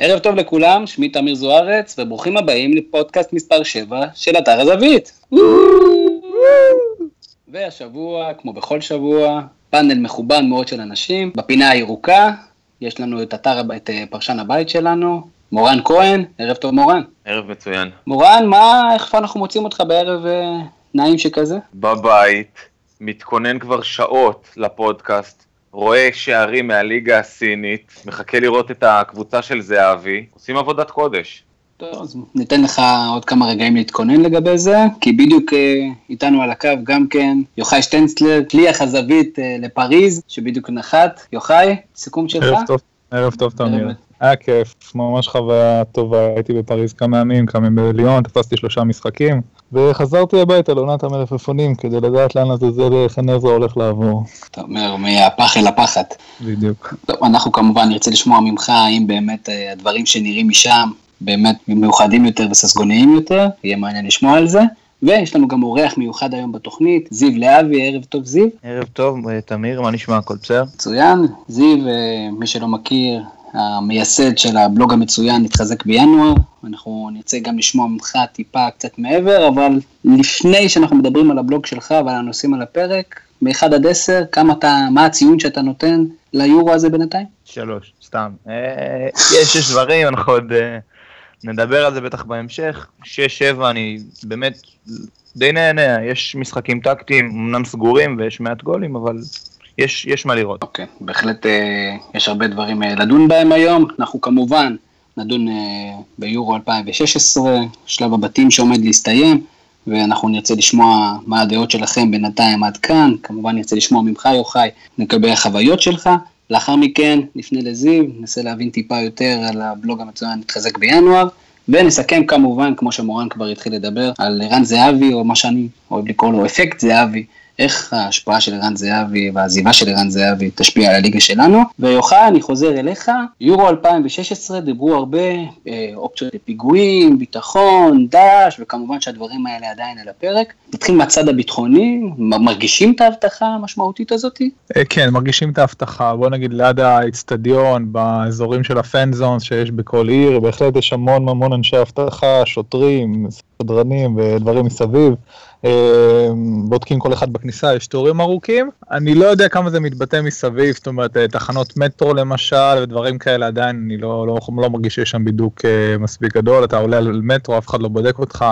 ערב טוב לכולם, שמי תמיר זוארץ, וברוכים הבאים לפודקאסט מספר 7 של אתר הזווית. והשבוע, כמו בכל שבוע, פאנל מכובד מאוד של אנשים. בפינה הירוקה, יש לנו את אתר, את אה, פרשן הבית שלנו, מורן כהן, ערב טוב מורן. ערב מצוין. מורן, מה, איך אנחנו מוצאים אותך בערב אה, נעים שכזה? בבית, מתכונן כבר שעות לפודקאסט, רואה שערים מהליגה הסינית, מחכה לראות את הקבוצה של זהבי, עושים עבודת קודש. טוב, אז ניתן לך עוד כמה רגעים להתכונן לגבי זה, כי בדיוק אה, איתנו על הקו גם כן יוחאי שטנצלר, שליח הזווית אה, לפריז, שבדיוק נחת. יוחאי, סיכום שלך? ערב טוב, ערב טוב תמיר. היה כיף, ממש חוויה טובה, הייתי בפריז כמה ימים, כמה ימים בליון, תפסתי שלושה משחקים, וחזרתי הביתה לעונת המלפפונים כדי לדעת לאן לעזאזל חן עזרא הולך לעבור. אתה אומר, מהפח אל הפחת. בדיוק. טוב, אנחנו כמובן נרצה לשמוע ממך האם באמת אה, הדברים שנראים משם באמת מיוחדים יותר וססגוניים יותר, יהיה מעניין לשמוע על זה. ויש לנו גם אורח מיוחד היום בתוכנית, זיו להבי, ערב טוב זיו. ערב טוב, אה, תמיר, מה נשמע? הכל בסדר? מצוין, זיו, אה, מי שלא מכיר, המייסד של הבלוג המצוין התחזק בינואר, אנחנו נרצה גם לשמוע ממך טיפה קצת מעבר, אבל לפני שאנחנו מדברים על הבלוג שלך ועל הנושאים על הפרק, מ-1 עד 10, כמה אתה, מה הציון שאתה נותן ליורו הזה בינתיים? שלוש, סתם. אה, יש, יש דברים, אנחנו עוד אה, נדבר על זה בטח בהמשך. שש, שבע, אני באמת די נהנה, יש משחקים טקטיים, אמנם סגורים ויש מעט גולים, אבל יש, יש מה לראות. אוקיי, okay, בהחלט אה, יש הרבה דברים אה, לדון בהם היום. אנחנו כמובן נדון אה, ביורו 2016, שלב הבתים שעומד להסתיים, ואנחנו נרצה לשמוע מה הדעות שלכם בינתיים עד כאן. כמובן נרצה לשמוע ממך, יוחאי, לגבי החוויות שלך. לאחר מכן נפנה לזיו, ננסה להבין טיפה יותר על הבלוג המצוין נתחזק בינואר, ונסכם כמובן, כמו שמורן כבר התחיל לדבר, על ערן זהבי, או מה שאני אוהב לקרוא לו אפקט זהבי, איך ההשפעה של ערן זהבי והעזיבה של ערן זהבי תשפיע על הליגה שלנו. ויוחאי, אני חוזר אליך, יורו 2016 דיברו הרבה אה, אופציות לפיגועים, ביטחון, דאעש, וכמובן שהדברים האלה עדיין על הפרק. נתחיל מהצד הביטחוני, מרגישים את ההבטחה המשמעותית הזאת? אה, כן, מרגישים את ההבטחה, בוא נגיד ליד האיצטדיון, באזורים של הפן זונס שיש בכל עיר, בהחלט יש המון המון אנשי אבטחה, שוטרים, סדרנים ודברים מסביב. אה, בודקים כל אחד בכניסה, יש תורים ארוכים. אני לא יודע כמה זה מתבטא מסביב, זאת אומרת, אה, תחנות מטרו למשל, ודברים כאלה, עדיין אני לא, לא, לא מרגיש שיש שם בידוק אה, מספיק גדול, אתה עולה על מטרו, אף אחד לא בודק אותך,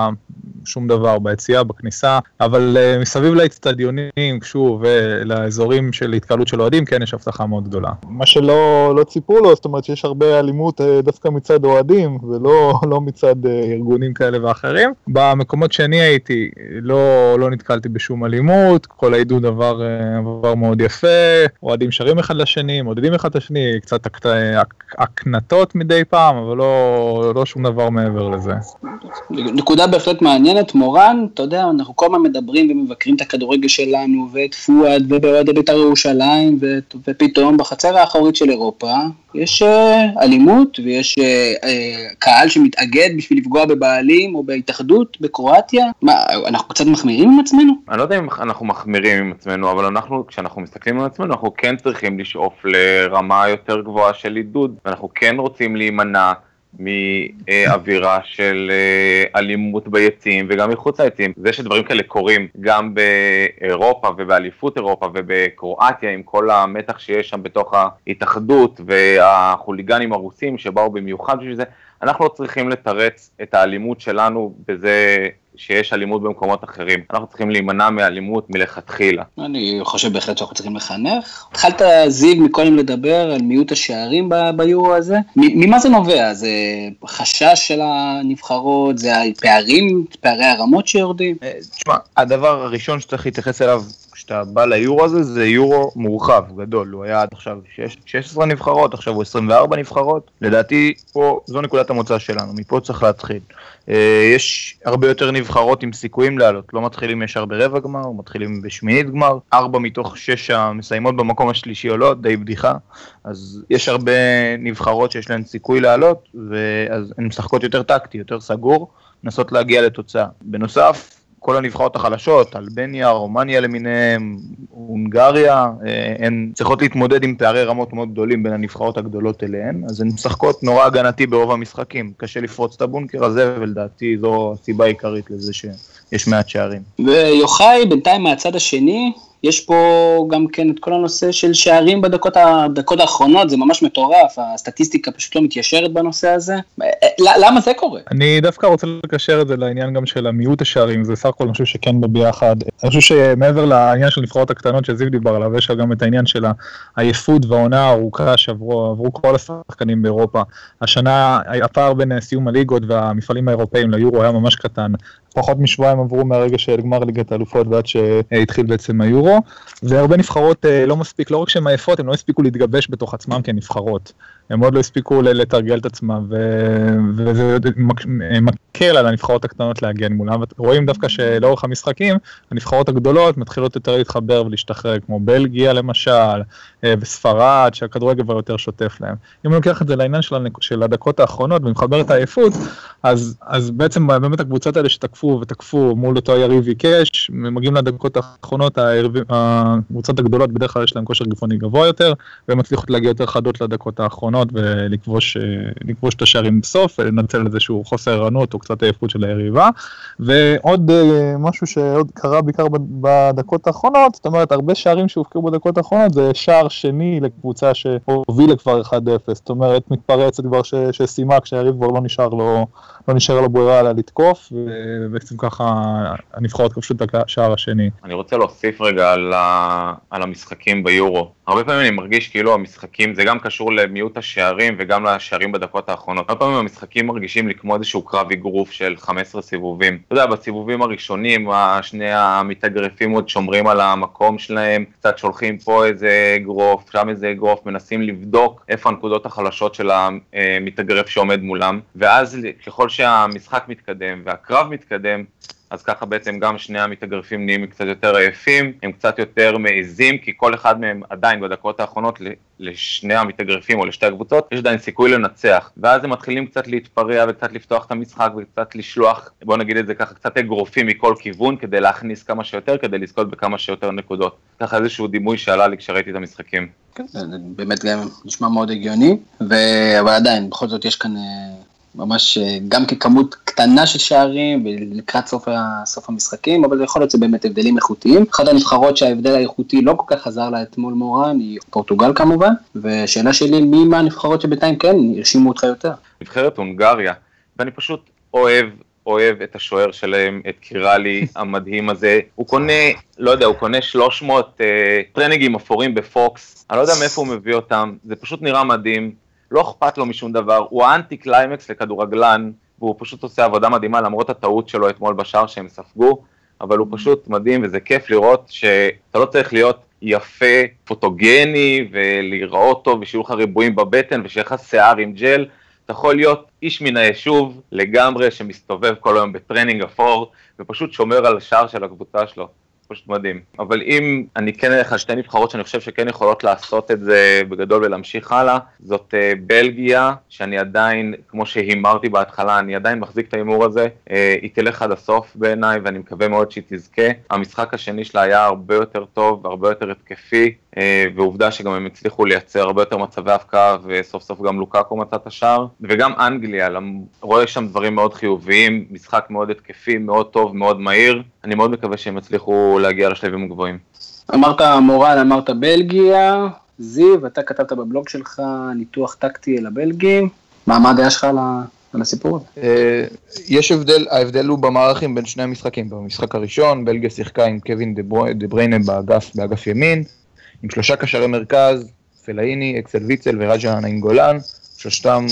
שום דבר ביציאה, בכניסה, אבל uh, מסביב לאצטדיונים, שוב, ולאזורים של התקהלות של אוהדים, כן יש הבטחה מאוד גדולה. מה שלא לא ציפו לו, זאת אומרת שיש הרבה אלימות uh, דווקא מצד אוהדים, ולא לא מצד uh, ארגונים כאלה ואחרים. במקומות שאני הייתי, לא, לא נתקלתי בשום אלימות, כל העידוד עבר, uh, עבר מאוד יפה, אוהדים שרים אחד לשני, מודדים אחד את השני, קצת הקנטות מדי פעם, אבל לא, לא שום דבר מעבר לזה. נקודה בהחלט מעניינת. מורן, אתה יודע, אנחנו כל הזמן מדברים ומבקרים את הכדורגל שלנו, ואת פואד, ובאוהדי בית"ר ירושלים, ופתאום בחצר האחורית של אירופה, יש uh, אלימות, ויש uh, uh, קהל שמתאגד בשביל לפגוע בבעלים, או בהתאחדות בקרואטיה. מה, אנחנו קצת מחמירים עם עצמנו? אני לא יודע אם אנחנו מחמירים עם עצמנו, אבל אנחנו, כשאנחנו מסתכלים על עצמנו, אנחנו כן צריכים לשאוף לרמה יותר גבוהה של עידוד, ואנחנו כן רוצים להימנע. מאווירה של אה, אלימות ביציעים וגם מחוץ ליציעים. זה שדברים כאלה קורים גם באירופה ובאליפות אירופה ובקרואטיה עם כל המתח שיש שם בתוך ההתאחדות והחוליגנים הרוסים שבאו במיוחד בשביל זה, אנחנו לא צריכים לתרץ את האלימות שלנו בזה שיש אלימות במקומות אחרים. אנחנו צריכים להימנע מאלימות מלכתחילה. אני חושב בהחלט שאנחנו צריכים לחנך. התחלת, זיו, מקודם לדבר על מיעוט השערים ביורו הזה. ממה זה נובע? זה חשש של הנבחרות? זה הפערים, פערי הרמות שיורדים? אה, תשמע, הדבר הראשון שצריך להתייחס אליו כשאתה בא ליורו הזה, זה יורו מורחב, גדול. הוא היה עד עכשיו 16 נבחרות, עכשיו הוא 24 נבחרות. לדעתי, פה, זו נקודת המוצא שלנו, מפה צריך להתחיל. אה, יש הרבה יותר נבחרות עם סיכויים לעלות, לא מתחילים ישר ברבע גמר, מתחילים בשמינית גמר, ארבע מתוך שש המסיימות במקום השלישי עולות, די בדיחה, אז יש הרבה נבחרות שיש להן סיכוי לעלות, ואז הן משחקות יותר טקטי, יותר סגור, לנסות להגיע לתוצאה. בנוסף, כל הנבחרות החלשות, אלבניה, רומניה למיניהם, הונגריה, אה, הן צריכות להתמודד עם פערי רמות מאוד גדולים בין הנבחרות הגדולות אליהן, אז הן משחקות נורא הגנתי ברוב המשחקים. קשה לפרוץ את הבונקר הזה, ולדעתי זו הסיבה העיקרית לזה שיש מעט שערים. ויוחאי, בינתיים מהצד השני, יש פה גם כן את כל הנושא של שערים בדקות האחרונות, זה ממש מטורף, הסטטיסטיקה פשוט לא מתיישרת בנושא הזה. למה זה קורה? אני דווקא רוצה לקשר את זה לעניין גם של המיעוט השערים, זה סך הכל משהו שכן בביחד. אני חושב שמעבר לעניין של נבחרות הקטנות שזיו דיבר עליו, יש גם את העניין של העייפות והעונה הארוכה שעברו עברו כל השחקנים באירופה. השנה הפער בין סיום הליגות והמפעלים האירופאים ליורו היה ממש קטן. פחות משבועיים עברו מהרגע של גמר ליגת האלופות ועד שהתחיל בעצם היורו, והרבה נבחרות אה, לא מספיק, לא רק שהן עייפות, הן לא הספיקו להתגבש בתוך עצמם כנבחרות. הם עוד לא הספיקו לתרגל את עצמם, וזה מקל על הנבחרות הקטנות להגן מולם. רואים דווקא שלאורך המשחקים, הנבחרות הגדולות מתחילות יותר להתחבר ולהשתחרר, כמו בלגיה למשל, אה, וספרד, שהכדורגל כבר יותר שוטף להם. אם אני לוקח את זה לעניין של הדקות האחרונות ומחבר את העייפות, אז, אז בעצם באמת הקבוצות האלה שתקפו ותקפו מול אותו יריב עיקש, מגיעים לדקות האחרונות, הקבוצות הגדולות בדרך כלל יש להם כושר גפוני גבוה יותר, והן מצליחות להגיע יותר חדות לדקות האחרונות ולכבוש את השערים בסוף, ולנצל איזשהו חוסר ערנות או קצת עייפות של היריבה. ועוד אה, משהו שעוד קרה בעיקר בדקות האחרונות, זאת אומרת הרבה שערים שהופקעו בדקות האחרונות זה שער שני לקבוצה שהובילה כבר 1-0, זאת אומרת מתפרצת כבר שסיימה כשהיריב כבר לא נשאר לו, לא נשאר לו ברירה אלא לתקוף, ובעצם ככה הנבחרות כבשו את השער השני. אני רוצה להוסיף רגע על, ה... על המשחקים ביורו. הרבה פעמים אני מרגיש כאילו המשחקים, זה גם קשור למיעוט השערים וגם לשערים בדקות האחרונות. הרבה פעמים המשחקים מרגישים לי כמו איזשהו קרב אגרוף של 15 סיבובים. אתה יודע, בסיבובים הראשונים, שני המתאגרפים עוד שומרים על המקום שלהם, קצת שולחים פה איזה אגרוף, שם איזה אגרוף, מנסים לבדוק איפה הנקודות החלשות של המתאגרף שעומד מולם, ואז ככל שהמשחק מתקדם והקרב מתקדם, אז ככה בעצם גם שני המתאגרפים נהיים קצת יותר עייפים, הם קצת יותר מעזים, כי כל אחד מהם עדיין בדקות האחרונות לשני המתאגרפים או לשתי הקבוצות, יש עדיין סיכוי לנצח. ואז הם מתחילים קצת להתפרע וקצת לפתוח את המשחק וקצת לשלוח, בוא נגיד את זה ככה, קצת אגרופים מכל כיוון כדי להכניס כמה שיותר, כדי לזכות בכמה שיותר נקודות. ככה איזשהו דימוי שעלה לי כשראיתי את המשחקים. כן, זה באמת גם נשמע מאוד הגיוני, ו... אבל עדיין, בכל זאת יש כאן... ממש אה, גם ככמות קטנה של שערים ולקראת סוף, סוף המשחקים, אבל יכול להיות שזה באמת הבדלים איכותיים. אחת הנבחרות שההבדל האיכותי לא כל כך עזר לה אתמול מורן היא פורטוגל כמובן, ושאלה שלי מי מהנבחרות שבינתיים כן הרשימו אותך יותר? נבחרת הונגריה, ואני פשוט אוהב אוהב את השוער שלהם, את קיראלי המדהים הזה. הוא קונה, לא יודע, הוא קונה 300 אה, טרנינגים אפורים בפוקס, אני לא יודע מאיפה הוא מביא אותם, זה פשוט נראה מדהים. לא אכפת לו משום דבר, הוא האנטי קליימקס לכדורגלן, והוא פשוט עושה עבודה מדהימה למרות הטעות שלו אתמול בשער שהם ספגו, אבל הוא פשוט מדהים וזה כיף לראות שאתה לא צריך להיות יפה, פוטוגני ולהיראות טוב ושיהיו לך ריבועים בבטן ושיהיה לך שיער עם ג'ל, אתה יכול להיות איש מן היישוב לגמרי שמסתובב כל היום בטרנינג אפור ופשוט שומר על השער של הקבוצה שלו. פשוט מדהים. אבל אם אני כן אלך על שתי נבחרות שאני חושב שכן יכולות לעשות את זה בגדול ולהמשיך הלאה, זאת uh, בלגיה, שאני עדיין, כמו שהימרתי בהתחלה, אני עדיין מחזיק את ההימור הזה, uh, היא תלך עד הסוף בעיניי ואני מקווה מאוד שהיא תזכה. המשחק השני שלה היה הרבה יותר טוב, הרבה יותר התקפי, uh, ועובדה שגם הם הצליחו לייצר הרבה יותר מצבי הפקעה וסוף סוף גם לוקקו מצא את השער, וגם אנגליה, רואה שם דברים מאוד חיוביים, משחק מאוד התקפי, מאוד טוב, מאוד מהיר, אני מאוד מקווה שהם יצליחו להגיע לשלבים הגבוהים. אמרת מורל, אמרת בלגיה, זיו, אתה כתבת בבלוג שלך ניתוח טקטי אל הבלגים, מה הדעה שלך על הסיפור הזה? אה, יש הבדל, ההבדל הוא במערכים בין שני המשחקים. במשחק הראשון, בלגיה שיחקה עם קווין דה בריינה באגף, באגף ימין, עם שלושה קשרי מרכז, פלאיני, אקסל ויצל וראג'ה נאינגולן, שלושתם,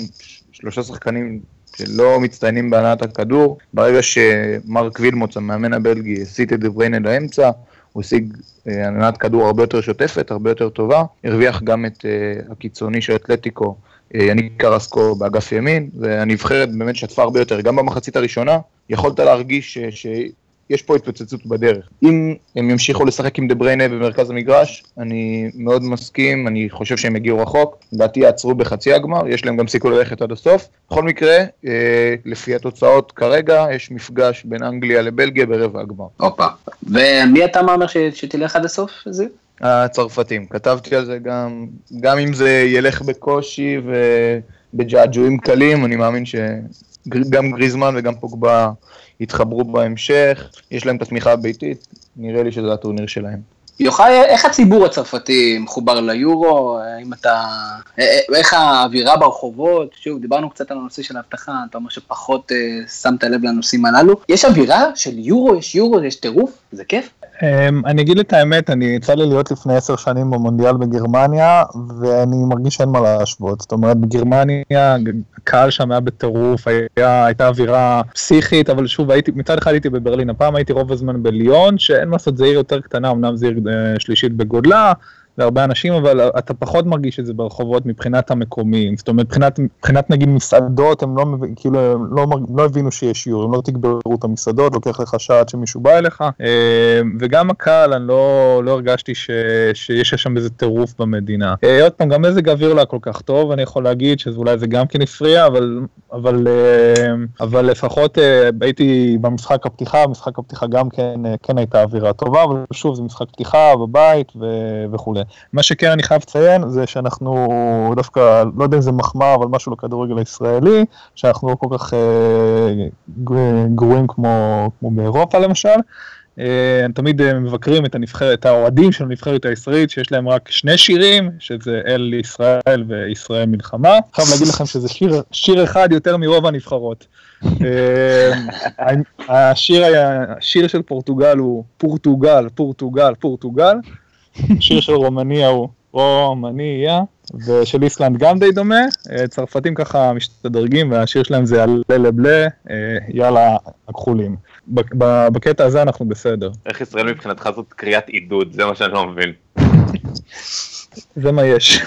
שלושה שחקנים שלא מצטיינים בהנעת הכדור. ברגע שמרק וילמוץ, המאמן הבלגי, הסיט את דבריינה לאמצע, הוא השיג אה, הנעת כדור הרבה יותר שוטפת, הרבה יותר טובה. הרוויח גם את uh, הקיצוני של אתלטיקו, uh, יניק קרסקו באגף ימין, והנבחרת באמת שטפה הרבה יותר. גם במחצית הראשונה יכולת להרגיש ש... יש פה התפוצצות בדרך. אם הם ימשיכו לשחק עם דה בריינה במרכז המגרש, אני מאוד מסכים, אני חושב שהם יגיעו רחוק, לדעתי יעצרו בחצי הגמר, יש להם גם סיכוי ללכת עד הסוף. בכל מקרה, אה, לפי התוצאות כרגע, יש מפגש בין אנגליה לבלגיה ברבע הגמר. הופה. ומי אתה מאמר ש- שתלך עד הסוף? זיו? הצרפתים, כתבתי על זה גם, גם אם זה ילך בקושי ובג'עג'ועים קלים, אני מאמין שגם גריזמן וגם פוגבה יתחברו בהמשך, יש להם את התמיכה הביתית, נראה לי שזה הטורניר שלהם. יוחאי, איך הציבור הצרפתי מחובר ליורו? האם אתה... אה, איך האווירה ברחובות? שוב, דיברנו קצת על הנושא של האבטחה, אתה אומר שפחות אה, שמת לב לנושאים הללו. יש אווירה של יורו, יש יורו, יש טירוף, זה כיף. אמ, אני אגיד את האמת, אני יצא לי להיות לפני עשר שנים במונדיאל בגרמניה, ואני מרגיש שאין מה להשוות. זאת אומרת, בגרמניה הקהל שם היה בטירוף, היה, הייתה אווירה פסיכית, אבל שוב, הייתי, מצד אחד הייתי בברלין, הפעם הייתי רוב הזמן בליון, שאין מה לעשות, זו עיר יותר קטנה, אמנם זו עיר אה, שלישית בגודלה, והרבה אנשים, אבל אתה פחות מרגיש את זה ברחובות מבחינת המקומיים. זאת אומרת, מבחינת, מבחינת נגיד מסעדות, הם לא, כאילו, הם לא, לא הבינו שיש יורו, הם לא תגברו את המסעדות, לוקח לך שעה עד שמישהו בא אליך. אה, וגם הקהל, אני לא, לא הרגשתי ש, שיש שם איזה טירוף במדינה. אה, עוד פעם, גם מזג האוויר לא היה כל כך טוב, אני יכול להגיד שאולי זה גם כן הפריע, אבל, אבל, אה, אבל לפחות הייתי במשחק הפתיחה, משחק הפתיחה גם כן, כן הייתה אווירה טובה, אבל שוב, זה משחק פתיחה בבית ו, וכולי. מה שכן אני חייב לציין זה שאנחנו דווקא, לא יודע אם זה מחמאה, אבל משהו לכדורגל הישראלי, שאנחנו לא כל כך אה, גר- גרועים כמו, כמו באירופה למשל. אה, תמיד אה, מבקרים את הנבחרת, את האוהדים של הנבחרת הישראלית, שיש להם רק שני שירים, שזה אל ישראל וישראל מלחמה. חייב להגיד לכם שזה שיר, שיר אחד יותר מרוב הנבחרות. השיר, היה- השיר של פורטוגל הוא פורטוגל, פורטוגל, פורטוגל. השיר של רומניה הוא רומניה, ושל איסלנד גם די דומה. אה, צרפתים ככה משתדרגים, והשיר שלהם זה לבלה, אה, יאללה הכחולים. ב- ב- בקטע הזה אנחנו בסדר. איך ישראל מבחינתך זאת קריאת עידוד, זה מה שאני לא מבין. זה מה יש.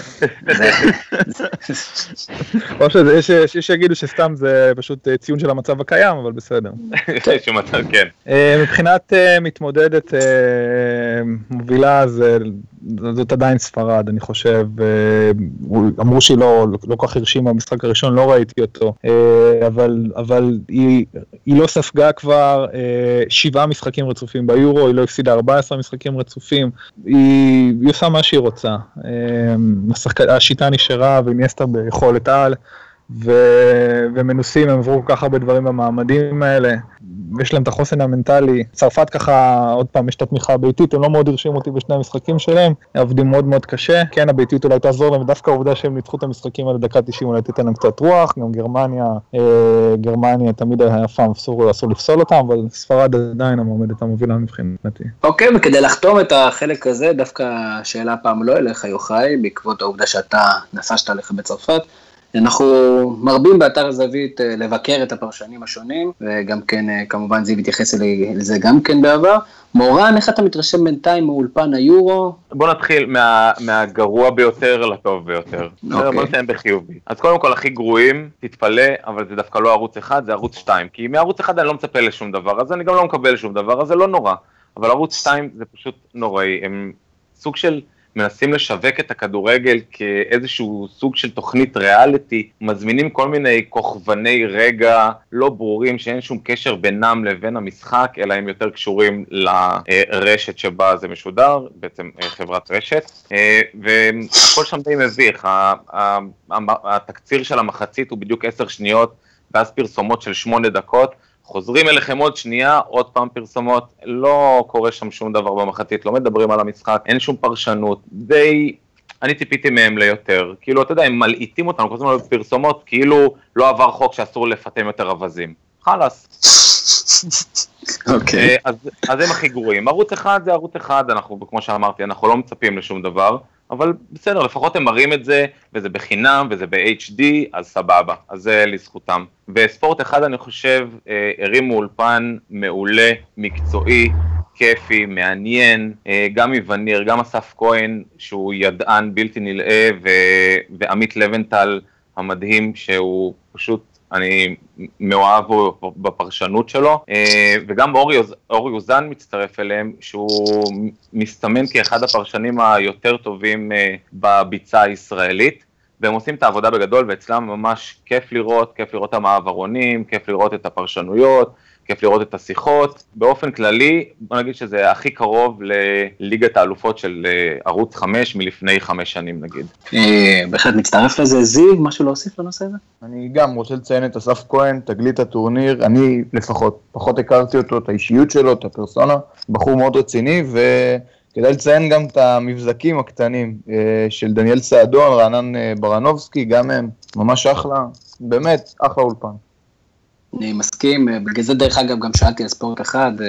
או שזה, יש, יש יש שיגידו שסתם זה פשוט אה, ציון של המצב הקיים, אבל בסדר. כן. אה, מבחינת אה, מתמודדת מובילה, זה, זאת עדיין ספרד, אני חושב. אה, אמרו שהיא לא, לא כל כך הרשימה במשחק הראשון, לא ראיתי אותו, אה, אבל, אבל היא, היא לא ספגה כבר אה, שבעה משחקים רצופים ביורו, היא לא הפסידה 14 משחקים רצופים, היא, היא עושה מה שהיא רוצה. השיטה נשארה ואיניאסטה ביכולת על. ו... ומנוסים, הם עברו כל כך הרבה דברים במעמדים האלה, יש להם את החוסן המנטלי. צרפת ככה, עוד פעם, יש את התמיכה הביתית, הם לא מאוד הרשימו אותי בשני המשחקים שלהם, הם עובדים מאוד מאוד קשה. כן, הביתיות אולי תעזור להם, ודווקא העובדה שהם ניצחו את המשחקים האלה דקה 90 אולי תיתן להם קצת רוח, גם גרמניה, אה, גרמניה תמיד היה פעם אסור, אסור לפסול אותם, אבל ספרד עדיין המועמדת המובילה מבחינתי. אוקיי, וכדי לחתום את החלק הזה, דווקא שאלה הפעם לא אליך, יוחאי, בעקבות העובדה שאתה נפשת עליך בצרפת. אנחנו מרבים באתר הזווית אה, לבקר את הפרשנים השונים, וגם כן, אה, כמובן זיו התייחס לזה גם כן בעבר. מורן, איך אתה מתרשם בינתיים מאולפן היורו? בוא נתחיל מה, מהגרוע ביותר לטוב ביותר. בסדר? בוא נסיים בחיובי. אז קודם כל, הכי גרועים, תתפלא, אבל זה דווקא לא ערוץ אחד, זה ערוץ 2. כי מערוץ אחד אני לא מצפה לשום דבר, אז אני גם לא מקבל שום דבר, אז זה לא נורא. אבל ערוץ 2 זה פשוט נוראי. הם סוג של מנסים לשווק את הכדורגל כאיזשהו סוג של תוכנית ריאליטי, מזמינים כל מיני כוכבני רגע לא ברורים שאין שום קשר בינם לבין המשחק, אלא הם יותר קשורים לרשת שבה זה משודר, בעצם אה, חברת רשת, אה, והכל שם די מביך, התקציר של המחצית הוא בדיוק עשר שניות, ואז פרסומות של שמונה דקות, חוזרים אליכם עוד שנייה, עוד פעם פרסומות, לא קורה שם שום דבר במחצית, לא מדברים על המשחק, אין שום פרשנות, די... אני ציפיתי מהם ליותר, כאילו, אתה יודע, הם מלעיטים אותנו, כל הזמן בפרסומות, כאילו לא עבר חוק שאסור לפטם יותר אווזים. חלאס. אוקיי. אה, אז הם הכי גרועים. ערוץ אחד זה ערוץ אחד, אנחנו, כמו שאמרתי, אנחנו לא מצפים לשום דבר, אבל בסדר, לפחות הם מראים את זה, וזה בחינם, וזה ב-HD, אז סבבה, אז זה לזכותם. וספורט אחד, אני חושב, אה, הרימו אולפן מעולה, מקצועי, כיפי, מעניין, אה, גם מווניר, גם אסף כהן, שהוא ידען בלתי נלאה, ו- ועמית לבנטל המדהים, שהוא פשוט אני מאוהב בפרשנות שלו, אה, וגם אורי, אורי אוזן מצטרף אליהם, שהוא מסתמן כאחד הפרשנים היותר טובים אה, בביצה הישראלית. והם עושים את העבודה בגדול, ואצלם ממש כיף לראות, כיף לראות את המעברונים, כיף לראות את הפרשנויות, כיף לראות את השיחות. באופן כללי, בוא נגיד שזה הכי קרוב לליגת האלופות של אה, ערוץ 5 מלפני חמש שנים נגיד. אה, בהחלט מצטרף לזה. זיו, משהו להוסיף לנושא הזה? אני גם רוצה לציין את אסף כהן, תגלית הטורניר, אני לפחות, פחות הכרתי אותו, את האישיות שלו, את הפרסונה, בחור מאוד רציני, ו... כדאי לציין גם את המבזקים הקטנים אה, של דניאל סעדון, רענן ברנובסקי, גם הם ממש אחלה, באמת אחלה אולפן. אני מסכים, אה, בגלל זה דרך אגב גם שאלתי על ספורט אחד, אה,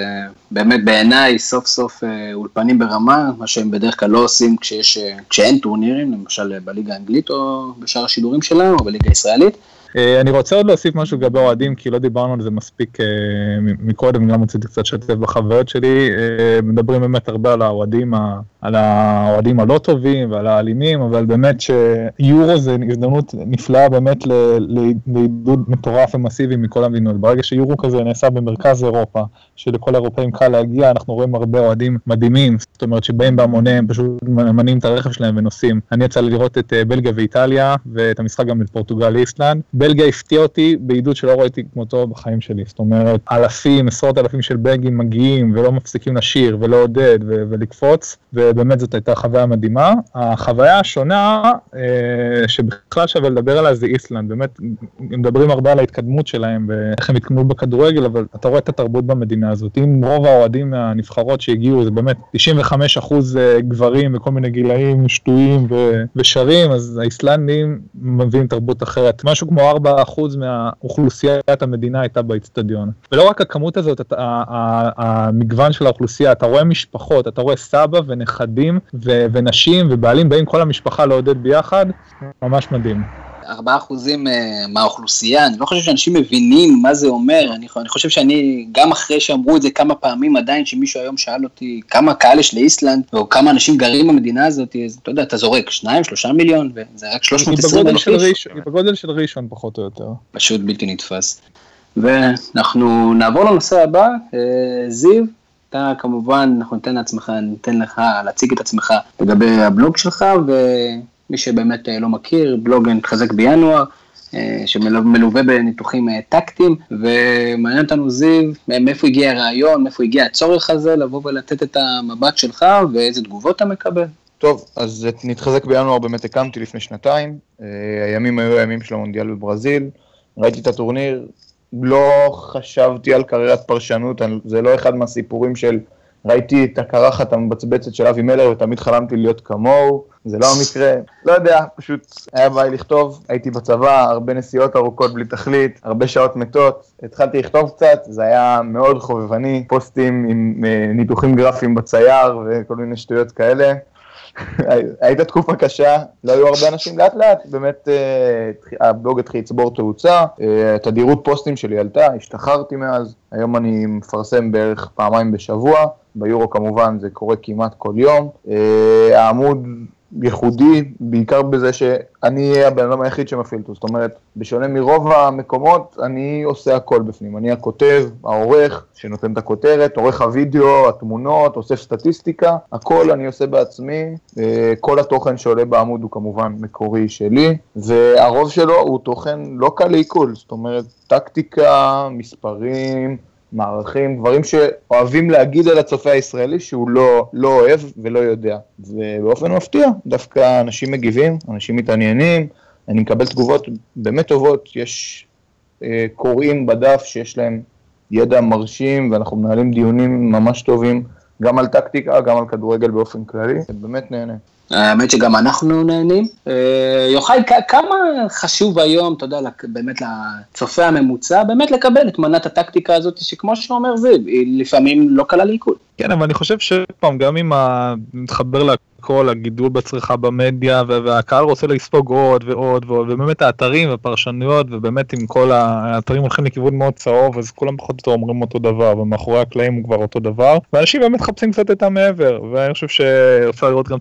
באמת בעיניי סוף סוף אה, אולפנים ברמה, מה שהם בדרך כלל לא עושים כשיש, כשאין טורנירים, למשל בליגה האנגלית או בשאר השידורים שלנו או בליגה הישראלית. אני רוצה עוד להוסיף משהו לגבי אוהדים, כי לא דיברנו על זה מספיק מקודם, גם רציתי קצת לשתף בחוויות שלי. מדברים באמת הרבה על האוהדים, על האוהדים הלא טובים ועל האלימים, אבל באמת שיורו זה הזדמנות נפלאה באמת לעידוד מטורף ומסיבי מכל המדינות. ברגע שיורו כזה נעשה במרכז אירופה, שלכל האירופאים קל להגיע, אנחנו רואים הרבה אוהדים מדהימים, זאת אומרת שבאים בהמוניהם, פשוט מניעים את הרכב שלהם ונוסעים. אני יצא לראות את בלגיה ואיטליה, ואת המשחק גם בפורטוגל איסלנד. בלגיה הפתיע אותי בעידוד שלא ראיתי כמותו בחיים שלי. זאת אומרת, אלפים, עשרות אלפים של בלגים מגיעים ולא מפסיקים לשיר ולעודד ו- ובאמת זאת הייתה חוויה מדהימה. החוויה השונה, אה, שבכלל שווה לדבר עליה זה איסלנד, באמת, מדברים הרבה על ההתקדמות שלהם ואיך הם התקדמו בכדורגל, אבל אתה רואה את התרבות במדינה הזאת. אם רוב האוהדים מהנבחרות שהגיעו זה באמת 95 אחוז אה, גברים וכל מיני גילאים שטויים ו- ושרים, אז האיסלנדים מביאים תרבות אחרת. משהו כמו 4% מהאוכלוסיית המדינה הייתה באצטדיון. ולא רק הכמות הזאת, המגוון של האוכלוסייה, אתה רואה משפחות, אתה רואה סבא ונכדים ו, ונשים ובעלים באים כל המשפחה לעודד ביחד, ממש מדהים. 4% אה, מהאוכלוסייה, אני לא חושב שאנשים מבינים מה זה אומר, אני, אני חושב שאני, גם אחרי שאמרו את זה כמה פעמים עדיין, שמישהו היום שאל אותי כמה קהל יש לאיסלנד, או כמה אנשים גרים במדינה הזאת, אז אתה יודע, אתה זורק שניים, שלושה מיליון, וזה רק 320 אלף איש. היא בגודל של ראשון פחות או יותר. פשוט בלתי נתפס. ואנחנו נעבור לנושא הבא, אה, זיו, אתה כמובן, אנחנו ניתן לעצמך, ניתן לך להציג את עצמך לגבי הבלוג שלך, ו... מי שבאמת אה, לא מכיר, בלוג מתחזק בינואר, אה, שמלווה בניתוחים אה, טקטיים, ומעניין אותנו זיו, מאיפה הגיע הרעיון, מאיפה הגיע הצורך הזה, לבוא ולתת את המבט שלך, ואיזה תגובות אתה מקבל. טוב, אז את נתחזק בינואר באמת הקמתי לפני שנתיים, הימים היו הימים של המונדיאל בברזיל, ראיתי את הטורניר, לא חשבתי על קריירת פרשנות, זה לא אחד מהסיפורים של ראיתי את הקרחת המבצבצת של אבי מלר ותמיד חלמתי להיות כמוהו, זה לא המקרה, לא יודע, פשוט היה בעיה לכתוב, הייתי בצבא, הרבה נסיעות ארוכות בלי תכלית, הרבה שעות מתות, התחלתי לכתוב קצת, זה היה מאוד חובבני, פוסטים עם אה, ניתוחים גרפיים בצייר וכל מיני שטויות כאלה. הייתה תקופה קשה, לא היו הרבה אנשים, לאט לאט באמת אה, הבלוג התחיל לצבור תאוצה, אה, תדירות פוסטים שלי עלתה, השתחררתי מאז, היום אני מפרסם בערך פעמיים בשבוע, ביורו כמובן זה קורה כמעט כל יום, העמוד ייחודי, בעיקר בזה שאני אהיה הבן אדם היחיד שמפעיל אותו. זאת אומרת, בשונה מרוב המקומות, אני עושה הכל בפנים. אני הכותב, העורך, שנותן את הכותרת, עורך הוידאו, התמונות, אוסף סטטיסטיקה, הכל אני עושה בעצמי. אה, כל התוכן שעולה בעמוד הוא כמובן מקורי שלי, והרוב שלו הוא תוכן לא קל לעיכול. זאת אומרת, טקטיקה, מספרים, מערכים, דברים שאוהבים להגיד על הצופה הישראלי שהוא לא, לא אוהב ולא יודע. ובאופן מפתיע, דווקא אנשים מגיבים, אנשים מתעניינים, אני מקבל תגובות באמת טובות, יש אה, קוראים בדף שיש להם ידע מרשים ואנחנו מנהלים דיונים ממש טובים, גם על טקטיקה, גם על כדורגל באופן כללי, באמת נהנה. האמת שגם אנחנו נהנים. אה, יוחאי, כמה חשוב היום, אתה יודע, באמת לצופה הממוצע, באמת לקבל את מנת הטקטיקה הזאת, שכמו שאומר זיו, היא לפעמים לא קלה לעיכול. כן, אבל אני חושב שפעם, גם אם נתחבר הכל, הגידול בצריכה במדיה, והקהל רוצה לספוג עוד ועוד ועוד, ובאמת האתרים והפרשנויות, ובאמת אם כל האתרים הולכים לכיוון מאוד צהוב, אז כולם פחות או יותר אומרים אותו דבר, ומאחורי הקלעים הוא כבר אותו דבר, ואנשים באמת מחפשים קצת את המעבר, ואני חושב שאפשר לראות גם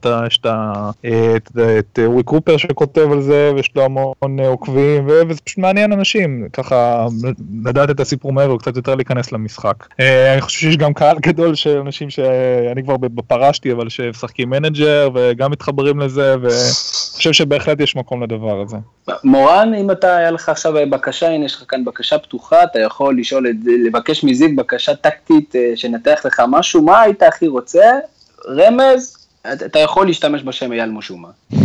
את אורי קופר שכותב על זה, ויש לו המון עוקבים, ו- וזה פשוט מעניין אנשים, ככה לדעת את הסיפור מעבר, קצת יותר להיכנס למשחק. אה, אני חושב שיש גם קהל גדול של אנשים שאני כבר פרשתי, אבל שמשחקים מנג'ר, וגם מתחברים לזה, ואני חושב שבהחלט יש מקום לדבר הזה. מורן, אם אתה, היה לך עכשיו בקשה, הנה יש לך כאן בקשה פתוחה, אתה יכול לשאול, את- לבקש מזיו בקשה טקטית אה, שנתח לך משהו, מה היית הכי רוצה? רמז, אתה יכול להשתמש בשם אייל מושומה.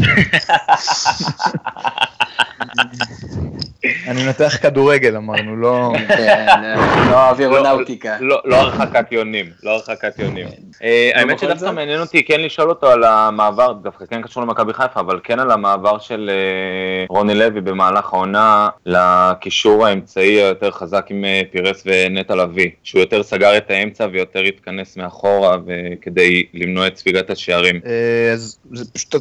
אני מנתח כדורגל אמרנו, לא... כן, אה, לא אווירונאוטיקה. לא, לא הרחקת יונים, לא הרחקת יונים. אה, האמת שדווקא? מעניין אותי כן לשאול אותו על המעבר, דווקא כן קשור למכבי חיפה, אבל כן על המעבר של אה, רוני לוי במהלך העונה לקישור האמצעי היותר חזק עם אה, פירס ונטע לביא, שהוא יותר סגר את האמצע ויותר התכנס מאחורה כדי למנוע את ספיגת השערים. אז זה פשוט,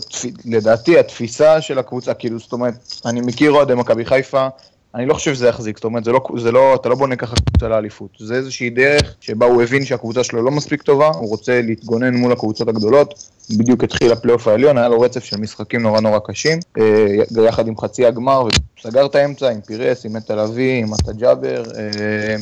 לדעתי, התפיסה של הקבוצה, כאילו, זאת אומרת, אני מכיר אוהדי מכבי חיפה, אני לא חושב שזה יחזיק, זאת אומרת, זה לא, זה לא, אתה לא בונה ככה קבוצה לאליפות. זה איזושהי דרך שבה הוא הבין שהקבוצה שלו לא מספיק טובה, הוא רוצה להתגונן מול הקבוצות הגדולות, בדיוק התחיל הפלייאוף העליון, היה לו רצף של משחקים נורא נורא קשים, אה, יחד עם חצי הגמר, וסגר את האמצע עם פירס, עם נטע לביא, עם עטה ג'אבר, אה,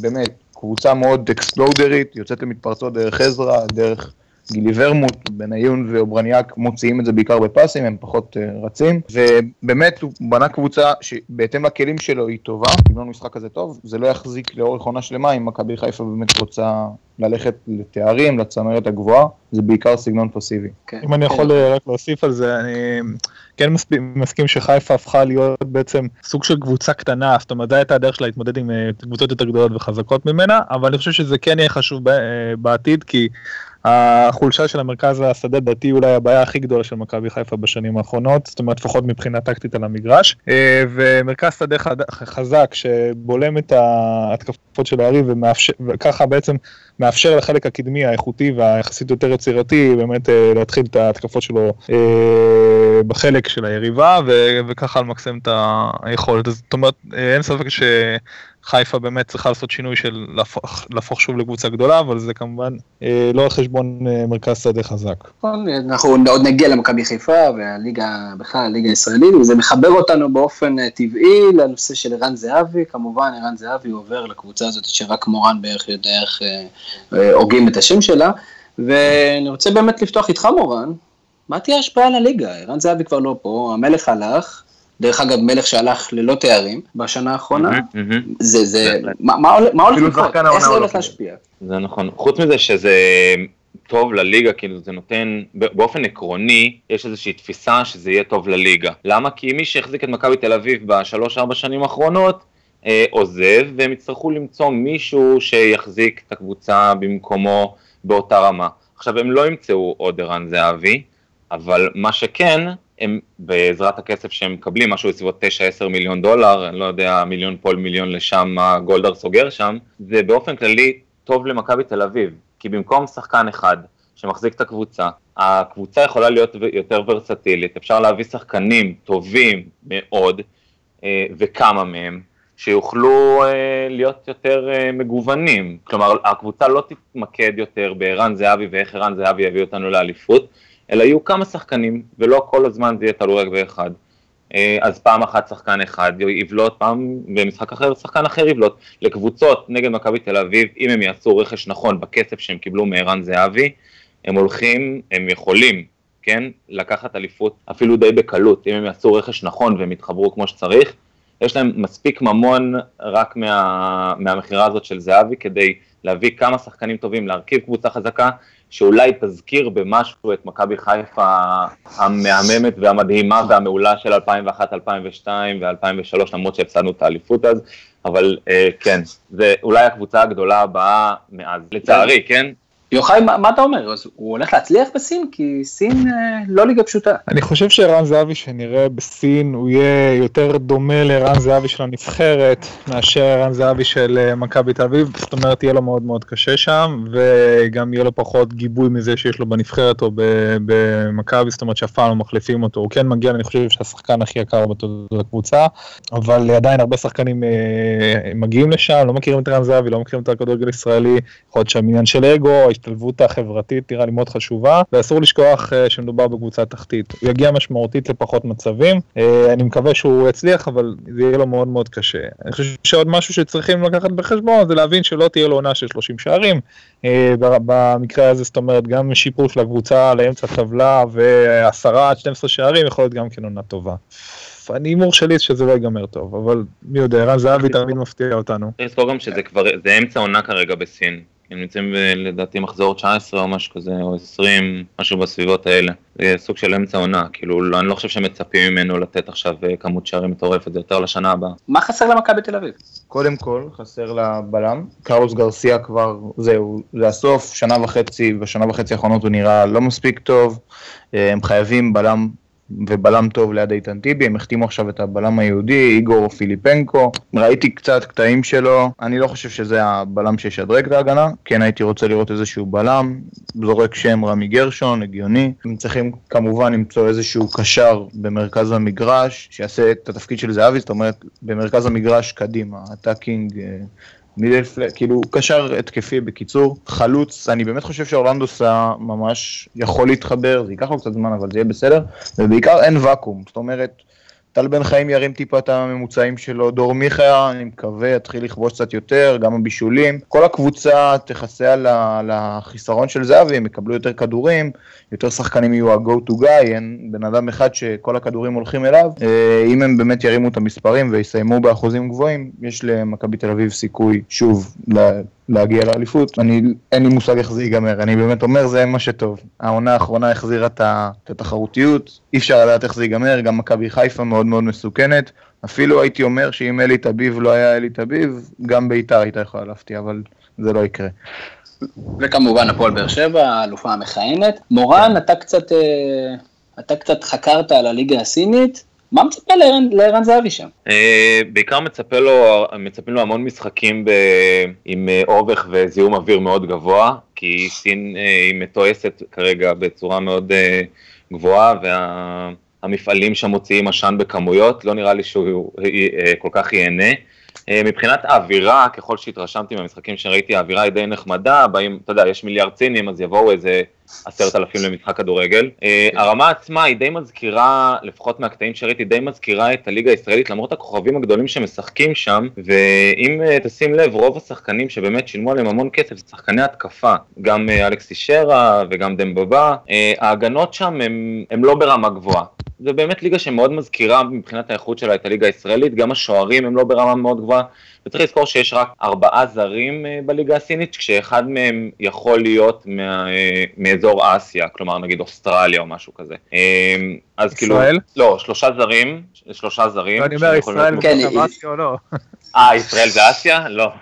באמת, קבוצה מאוד אקספלוסיבית, יוצאת למתפרצות דרך עזרא, דרך גילי ורמוט, בניון ואוברניאק מוציאים את זה בעיקר בפסים, הם פחות אה, רצים, ובאמת הוא בנה קבוצה שבהתאם לכלים שלו היא טובה, סגנון משחק כזה טוב, זה לא יחזיק לאורך עונה שלמה אם מכבי חיפה באמת רוצה ללכת לתארים, לצמרת הגבוהה, זה בעיקר סגנון פסיבי. כן. אם אני יכול אה, רק להוסיף על זה, אני כן מסכים, מסכים שחיפה הפכה להיות בעצם סוג של קבוצה קטנה, זאת אומרת, זו הייתה הדרך שלה להתמודד עם אה, קבוצות יותר גדולות וחזקות ממנה, אבל אני חושב שזה כן יהיה חשוב בעתיד, כי החולשה של המרכז השדה דתי אולי הבעיה הכי גדולה של מכבי חיפה בשנים האחרונות, זאת אומרת לפחות מבחינה טקטית על המגרש, אה, ומרכז שדה חזק שבולם את ההתקפות של היריב וככה בעצם מאפשר לחלק הקדמי האיכותי והיחסית יותר יצירתי באמת אה, להתחיל את ההתקפות שלו אה, בחלק של היריבה וככה למקסם את היכולת. זאת אומרת, אין ספק שחיפה באמת צריכה לעשות שינוי של להפוך, להפוך שוב לקבוצה גדולה, אבל זה כמובן אה, לא על חשבון אה, מרכז שדה חזק. נכון, אנחנו עוד נגיע למכבי חיפה והליגה, בכלל הליגה הישראלית, וזה מחבר אותנו באופן אה, טבעי לנושא של ערן זהבי, כמובן ערן זהבי עובר לקבוצה הזאת שרק מורן בערך יודע איך אה, אה, הוגים את השם שלה, ואני רוצה באמת לפתוח איתך מורן, מה תהיה ההשפעה על הליגה? ערן זהבי כבר לא פה, המלך הלך, דרך אגב מלך שהלך ללא תארים בשנה האחרונה. זה, זה. מה, מה הולך- אפילו לקרות? איך זה הולך. להשפיע? זה נכון. חוץ מזה שזה טוב לליגה, כאילו זה נותן, באופן עקרוני, יש איזושהי תפיסה שזה יהיה טוב לליגה. למה? כי מי שהחזיק את מכבי תל אביב בשלוש-ארבע שנים האחרונות, אה, עוזב, והם יצטרכו למצוא מישהו שיחזיק את הקבוצה במקומו באותה רמה. עכשיו, הם לא ימצאו עוד ערן זהבי, אבל מה שכן, הם בעזרת הכסף שהם מקבלים, משהו בסביבות 9-10 מיליון דולר, אני לא יודע, מיליון פה, מיליון לשם, מה גולדהר סוגר שם, זה באופן כללי טוב למכבי תל אביב, כי במקום שחקן אחד שמחזיק את הקבוצה, הקבוצה יכולה להיות יותר ורסטילית, אפשר להביא שחקנים טובים מאוד, אה, וכמה מהם, שיוכלו אה, להיות יותר אה, מגוונים. כלומר, הקבוצה לא תתמקד יותר בערן זהבי ואיך ערן זהבי יביא אותנו לאליפות, אלא יהיו כמה שחקנים, ולא כל הזמן זה יהיה תלוי רק באחד. אה, אז פעם אחת שחקן אחד יבלוט, פעם במשחק אחר שחקן אחר יבלוט. לקבוצות נגד מכבי תל אביב, אם הם יעשו רכש נכון בכסף שהם קיבלו מערן זהבי, הם הולכים, הם יכולים, כן, לקחת אליפות אפילו די בקלות, אם הם יעשו רכש נכון והם יתחברו כמו שצריך, יש להם מספיק ממון רק מה, מהמכירה הזאת של זהבי כדי להביא כמה שחקנים טובים, להרכיב קבוצה חזקה, שאולי תזכיר במשהו את מכבי חיפה המהממת והמדהימה והמעולה של 2001-2002 ו-2003, למרות שהפסדנו את האליפות אז, אבל אה, כן, זה אולי הקבוצה הגדולה הבאה מאז, לצערי, כן? יוחאי, מה, מה אתה אומר? אז הוא הולך להצליח בסין? כי סין אה, לא ליגה פשוטה. אני חושב שערן זהבי שנראה בסין הוא יהיה יותר דומה לערן זהבי של הנבחרת מאשר ערן זהבי של אה, מכבי תל אביב, זאת אומרת יהיה לו מאוד מאוד קשה שם וגם יהיה לו פחות גיבוי מזה שיש לו בנבחרת או במכבי, זאת אומרת שאף פעם לא מחליפים אותו, הוא כן מגיע, אני חושב שהשחקן הכי יקר בתולדות הקבוצה, אבל עדיין הרבה שחקנים אה, מגיעים לשם, לא מכירים את ערן זהבי, לא מכירים את הכדורגל הישראלי, יכול להיות שם עניין של אגו, ההשתלבות החברתית נראה לי מאוד חשובה, ואסור לשכוח אה, שמדובר בקבוצה תחתית. הוא יגיע משמעותית לפחות מצבים, אה, אני מקווה שהוא יצליח, אבל זה יהיה לו מאוד מאוד קשה. אני חושב שעוד משהו שצריכים לקחת בחשבון זה להבין שלא תהיה לו עונה של 30 שערים, אה, במקרה הזה זאת אומרת גם שיפור של הקבוצה לאמצע טבלה ועשרה עד 12 שערים יכול להיות גם כן עונה טובה. אני הימור שלי שזה לא ייגמר טוב, אבל מי יודע, ערן זהבי תמיד מפתיע אותנו. צריך לזכור גם שזה כבר, זה אמצע עונה כרגע בסין. הם נמצאים ב- לדעתי מחזור 19 או משהו כזה, או 20, משהו בסביבות האלה. זה סוג של אמצע עונה, כאילו לא- אני לא חושב שמצפים ממנו לתת עכשיו אה, כמות שערים מטורפת, זה יותר לשנה הבאה. מה חסר למכבי תל אביב? קודם כל, חסר לה בלם. קרלוס גרסיה כבר, זהו, זה הסוף, שנה וחצי, בשנה וחצי האחרונות הוא נראה לא מספיק טוב. אה, הם חייבים בלם ובלם טוב ליד איתן טיבי, הם החתימו עכשיו את הבלם היהודי, איגור פיליפנקו. ראיתי קצת קטעים שלו, אני לא חושב שזה הבלם שישדרג את ההגנה, כן הייתי רוצה לראות איזשהו בלם, זורק שם רמי גרשון, הגיוני. הם צריכים כמובן למצוא איזשהו קשר במרכז המגרש, שיעשה את התפקיד של זהבי, זאת אומרת, במרכז המגרש קדימה, ה attacking. אה, מידלפלט, כאילו קשר התקפי בקיצור, חלוץ, אני באמת חושב שאורלנדוס ממש יכול להתחבר, זה ייקח לו קצת זמן אבל זה יהיה בסדר, ובעיקר אין ואקום, זאת אומרת, טל בן חיים ירים טיפה את הממוצעים שלו, דור מיכה, אני מקווה, יתחיל לכבוש קצת יותר, גם הבישולים, כל הקבוצה תכסה על החיסרון של זהבי, הם יקבלו יותר כדורים, יותר שחקנים יהיו ה-go to guy, אין בן אדם אחד שכל הכדורים הולכים אליו, אה, אם הם באמת ירימו את המספרים ויסיימו באחוזים גבוהים, יש למכבי תל אביב סיכוי, שוב, להגיע לאליפות. אני, אין לי מושג איך זה ייגמר, אני באמת אומר, זה מה שטוב. העונה האחרונה החזירה את התחרותיות, אי אפשר לדעת איך זה ייגמר, גם מכבי חיפה מאוד מאוד מסוכנת. אפילו הייתי אומר שאם אלי טביב לא היה אלי טביב, גם ביתר הייתה יכולה להפתיע, אבל זה לא יקרה. וכמובן הפועל באר שבע, האלופה המכהנת. מורן, אתה קצת, אה, אתה קצת חקרת על הליגה הסינית, מה מצפה לערן- זהבי שם? אה, בעיקר מצפה לו, מצפים לו המון משחקים ב, עם אה, אורך וזיהום אוויר מאוד גבוה, כי סין אה, היא מתועסת כרגע בצורה מאוד גבוהה, והמפעלים שם מוציאים עשן בכמויות, לא נראה לי שהוא כל כך ייהנה. אה, מבחינת האווירה, ככל שהתרשמתי מהמשחקים שראיתי, האווירה היא די נחמדה, באים, אתה יודע, יש מיליארד סינים, אז יבואו איזה עשרת אלפים למשחק כדורגל. אה, הרמה עצמה היא די מזכירה, לפחות מהקטעים שראיתי, די מזכירה את הליגה הישראלית, למרות הכוכבים הגדולים שמשחקים שם, ואם אה, תשים לב, רוב השחקנים שבאמת שילמו עליהם המון כסף, זה שחקני התקפה, גם אה, אלכס אישרה וגם דמבבה, ההגנות שם הם, הם לא ברמה גבוהה. זה באמת ליגה שמאוד מזכירה מבחינת האיכות שלה את הליגה הישראלית, גם השוערים הם לא ברמה מאוד גבוהה, וצריך לזכור שיש רק ארבעה זרים אה, בליגה הסינית, כשאחד מהם יכול להיות מה, אה, מאזור אסיה, כלומר נגיד אוסטרליה או משהו כזה. אה, אז כאילו, ישראל? לא, שלושה זרים, שלושה זרים. אני אומר, ישראל כן, אסיה או לא? אה, ישראל זה אסיה? לא.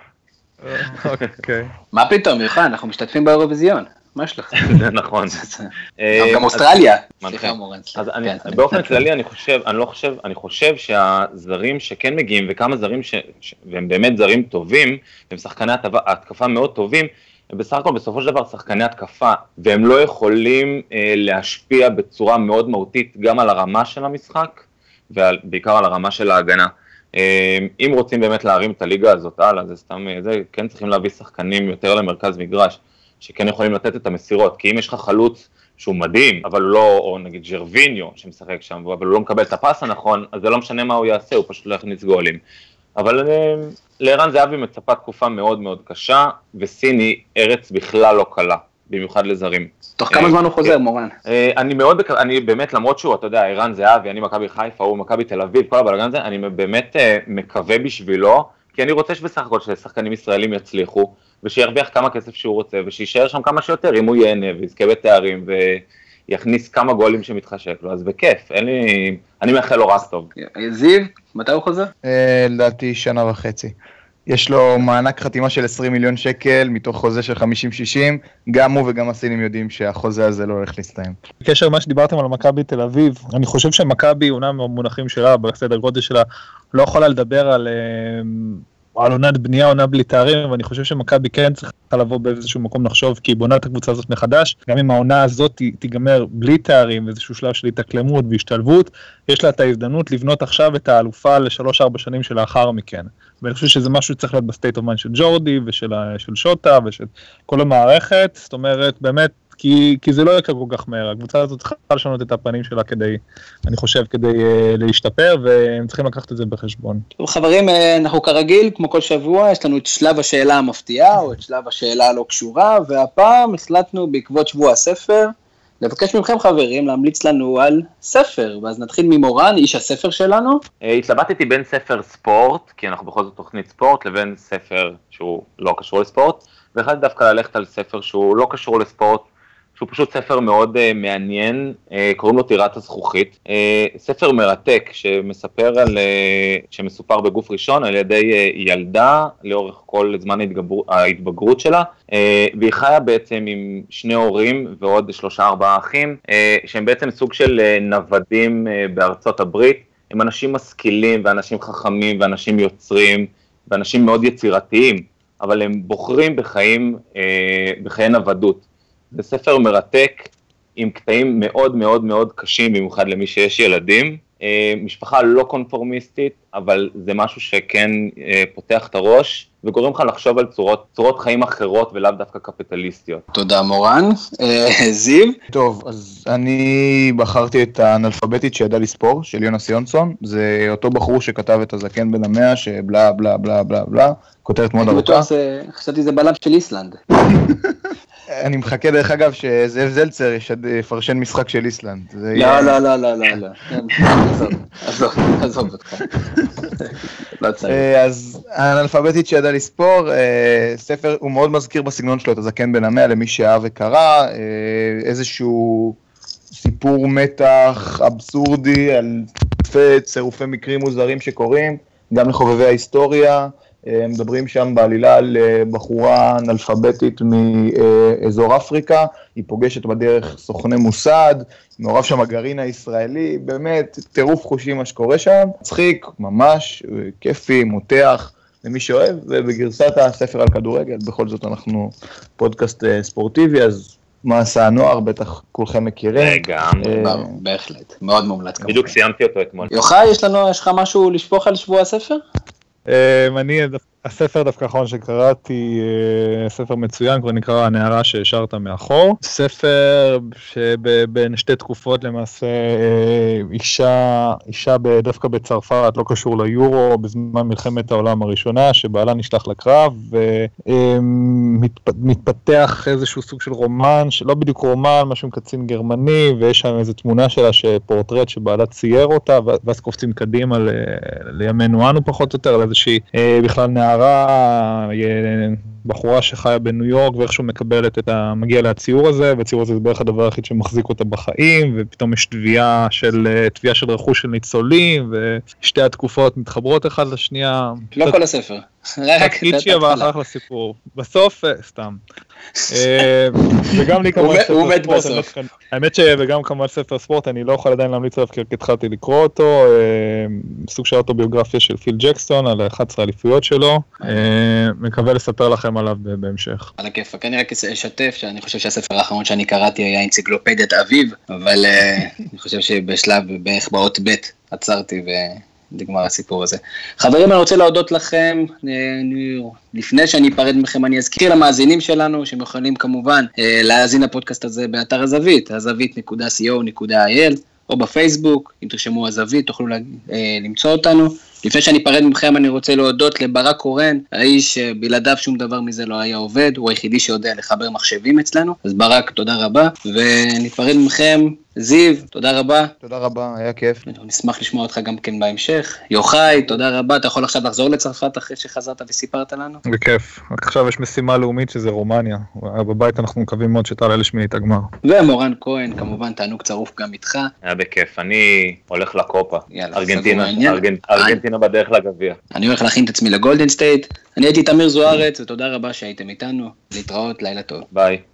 אוקיי. מה פתאום, יוחנן, אנחנו משתתפים באירוויזיון, מה יש לך? נכון. גם- אה, גם אוסטרליה. סליחה מורן. אז אני, כן, באופן. כללי אני חושב, אני לא חושב, אני חושב שהזרים שכן מגיעים וכמה זרים והם באמת זרים טובים, והם שחקני התקפה מאוד טובים, הם בסך הכל בסופו של דבר שחקני התקפה, והם לא יכולים אה, להשפיע בצורה מאוד מהותית גם על הרמה של המשחק, ובעיקר על הרמה של ההגנה. אה, אם רוצים באמת להרים את הליגה הזאת הלאה, זה סתם, אה, זה כן צריכים להביא שחקנים יותר למרכז מגרש, שכן יכולים לתת את המסירות, כי אם יש לך חלוץ שהוא מדהים, אבל הוא לא, או נגיד ג'רוויניו שמשחק שם, אבל הוא לא מקבל את הפס הנכון, אז זה לא משנה מה הוא יעשה, הוא פשוט לא יכניס גולים. אבל אה, לערן זהבי מצפה תקופה מאוד מאוד קשה, וסין היא ארץ בכלל לא קלה, במיוחד לזרים. תוך כמה זמן הוא חוזר, מורן? אה, אני מאוד, אני באמת, למרות שהוא, אתה יודע, ערן זהבי, אני מכבי חיפה, הוא מכבי תל אביב, כל הבלאגן הזה, אני באמת אה, מקווה בשבילו, כי אני רוצה שבסך הכל ששחקנים ישראלים יצליחו, ושירוויח כמה כסף שהוא רוצה, ושיישאר שם כמה שיותר, אם הוא ייהנה ויזכה בתארים, ויכניס כמה גולים שמתחשק לו, אז בכיף, אין לי, אני מאחל לו רק טוב. זיו, מתי הוא חוזר? אה, לדעתי שנה וחצי. יש לו מענק חתימה של 20 מיליון שקל מתוך חוזה של 50-60, גם הוא וגם הסינים יודעים שהחוזה הזה לא הולך להסתיים. בקשר למה שדיברתם על מכבי תל אביב, אני חושב שמכבי, אומנם במונחים שלה, בסדר גודל שלה, לא יכולה לדבר על אה, על עונת בנייה, עונה בלי תארים, ואני חושב שמכבי כן צריכה לבוא באיזשהו מקום לחשוב, כי היא בונה את הקבוצה הזאת מחדש, גם אם העונה הזאת תיגמר בלי תארים, איזשהו שלב של התאקלמות והשתלבות, יש לה את ההזדמנות לבנות עכשיו את האלופה לשלוש-ארבע שנים שלאחר מכן. ואני חושב שזה משהו שצריך להיות ב state of mind של ג'ורדי ושל של שוטה ושל כל המערכת, זאת אומרת, באמת, כי, כי זה לא יקרה כל כך מהר, הקבוצה הזאת צריכה לשנות את הפנים שלה כדי, אני חושב, כדי uh, להשתפר, והם צריכים לקחת את זה בחשבון. טוב, חברים, אה, אנחנו כרגיל, כמו כל שבוע, יש לנו את שלב השאלה המפתיעה, או את שלב השאלה הלא קשורה, והפעם החלטנו בעקבות שבוע הספר, לבקש מכם חברים להמליץ לנו על ספר, ואז נתחיל ממורן, איש הספר שלנו. אה, התלבטתי בין ספר ספורט, כי אנחנו בכל זאת תוכנית ספורט, לבין ספר שהוא לא קשור לספורט, והחלטתי דווקא ללכת על ספר שהוא לא קשור לספורט, שהוא פשוט ספר מאוד uh, מעניין, uh, קוראים לו טירת הזכוכית. Uh, ספר מרתק שמספר על, uh, שמסופר בגוף ראשון על ידי uh, ילדה לאורך כל זמן ההתגבר, ההתבגרות שלה, uh, והיא חיה בעצם עם שני הורים ועוד שלושה ארבעה אחים, uh, שהם בעצם סוג של uh, נוודים uh, בארצות הברית. הם אנשים משכילים ואנשים חכמים ואנשים יוצרים ואנשים מאוד יצירתיים, אבל הם בוחרים בחיים, אה, בחיי נוודות. זה ספר מרתק עם קטעים מאוד מאוד מאוד קשים, במיוחד למי שיש ילדים. אה, משפחה לא קונפורמיסטית, אבל זה משהו שכן אה, פותח את הראש וגורם לך לחשוב על צורות, צורות חיים אחרות ולאו דווקא קפיטליסטיות. תודה מורן. אה, זיו, טוב, אז אני בחרתי את האנאלפביתית שידע לספור, של יונס יונסון. זה אותו בחור שכתב את הזקן בן המאה, שבלה בלה בלה בלה בלה, כותרת מאוד ארוכה. חשבתי זה בלם של איסלנד. אני מחכה דרך אגב שזאב זלצר יפרשן משחק של איסלנד. לא, לא, לא, לא, לא, לא. כן, עזוב, עזוב, אותך. לא. אה, אז האנאלפביתית שידע לספור, אה, ספר, הוא מאוד מזכיר בסגנון שלו את הזקן בן המאה למי שאהב וקרא, אה, איזשהו סיפור מתח אבסורדי על צירופי מקרים מוזרים שקורים, גם לחובבי ההיסטוריה. אה, מדברים שם בעלילה על אה, בחורה אנאלפביתית מאזור אפריקה, היא פוגשת בדרך סוכני מוסד, מעורב שם הגרעין הישראלי, באמת טירוף חושים מה שקורה שם, מצחיק, ממש, אה, כיפי, מותח, למי שאוהב, ובגרסת הספר על כדורגל, בכל זאת אנחנו פודקאסט ספורטיבי, אז מה עשה הנוער, בטח כולכם מכירים. רגע, בהחלט, מאוד מומלץ כמובן. בדיוק סיימתי אותו אתמול. יוחאי, יש לנו, יש לך משהו לשפוך על שבוע הספר? אמ, אני, הספר דווקא האחרון שקראתי, אה, ספר מצוין, כבר נקרא הנערה שהשארת מאחור. ספר שבין שתי תקופות למעשה, אה, אישה, אישה דווקא בצרפת, לא קשור ליורו, בזמן מלחמת העולם הראשונה, שבעלה נשלח לקרב, ומתפתח איזשהו סוג של רומן, שלא בדיוק רומן, משהו עם קצין גרמני, ויש שם איזו תמונה שלה, שפורטרט שבעלה צייר אותה, ואז קופצים קדימה לימינו אנו פחות או יותר, על איזושהי אה, בכלל נערה, אה, בחורה שחיה בניו יורק ואיכשהו מקבלת את ה... מגיע לציור הזה, והציור הזה זה בערך הדבר היחיד שמחזיק אותה בחיים, ופתאום יש תביעה של, אה, תביעה של רכוש של ניצולים, ושתי התקופות מתחברות אחת לשנייה. לא קצת- כל הספר. רק קיצ'י אבל ההתחלה. אחלה סיפור. בסוף, אה, סתם. אה, וגם לי כמובן ספר ספורט, לא- האמת שגם כמובן ספר ספורט, אני לא יכול עדיין להמליץ עליו כי רק התחלתי לקרוא אותו, אה, סוג של אוטוביוגרפיה של פיל ג'קסטון על 11 האליפויות שלו, אה, מקווה לספר לכם עליו בהמשך. על הכיפאק, אני רק אשתף שאני חושב שהספר האחרון שאני קראתי היה אנציקלופדיית אביב, אבל אני חושב שבשלב בערך באות ב' עצרתי ונגמר הסיפור הזה. חברים, אני רוצה להודות לכם, אה, לפני שאני אפרד מכם אני אזכיר למאזינים שלנו שהם יכולים כמובן אה, להאזין לפודקאסט הזה באתר הזווית, הזווית.co.il או בפייסבוק, אם תרשמו הזווית תוכלו אה, למצוא אותנו. לפני שאני אפרד מכם אני רוצה להודות לברק קורן, האיש שבלעדיו שום דבר מזה לא היה עובד, הוא היחידי שיודע לחבר מחשבים אצלנו, אז ברק תודה רבה, וניפרד מכם, זיו תודה רבה, תודה רבה, היה כיף. נשמח לשמוע אותך גם כן בהמשך, יוחאי תודה רבה, אתה יכול עכשיו לחזור לצרפת אחרי שחזרת וסיפרת לנו? בכיף. רק עכשיו יש משימה לאומית שזה רומניה. בבית אנחנו מקווים מאוד שתעלה לשמינית הגמר. ומורן כהן כמובן תענוג צרוף גם איתך, היה בכיף, אני הולך לקופה. יאללה, ארגנטינה, סגור ארגנטינה בדרך לגביע. אני הולך להכין את עצמי לגולדן סטייט, אני הייתי תמיר זוארץ ותודה רבה שהייתם איתנו, להתראות, לילה טוב. ביי.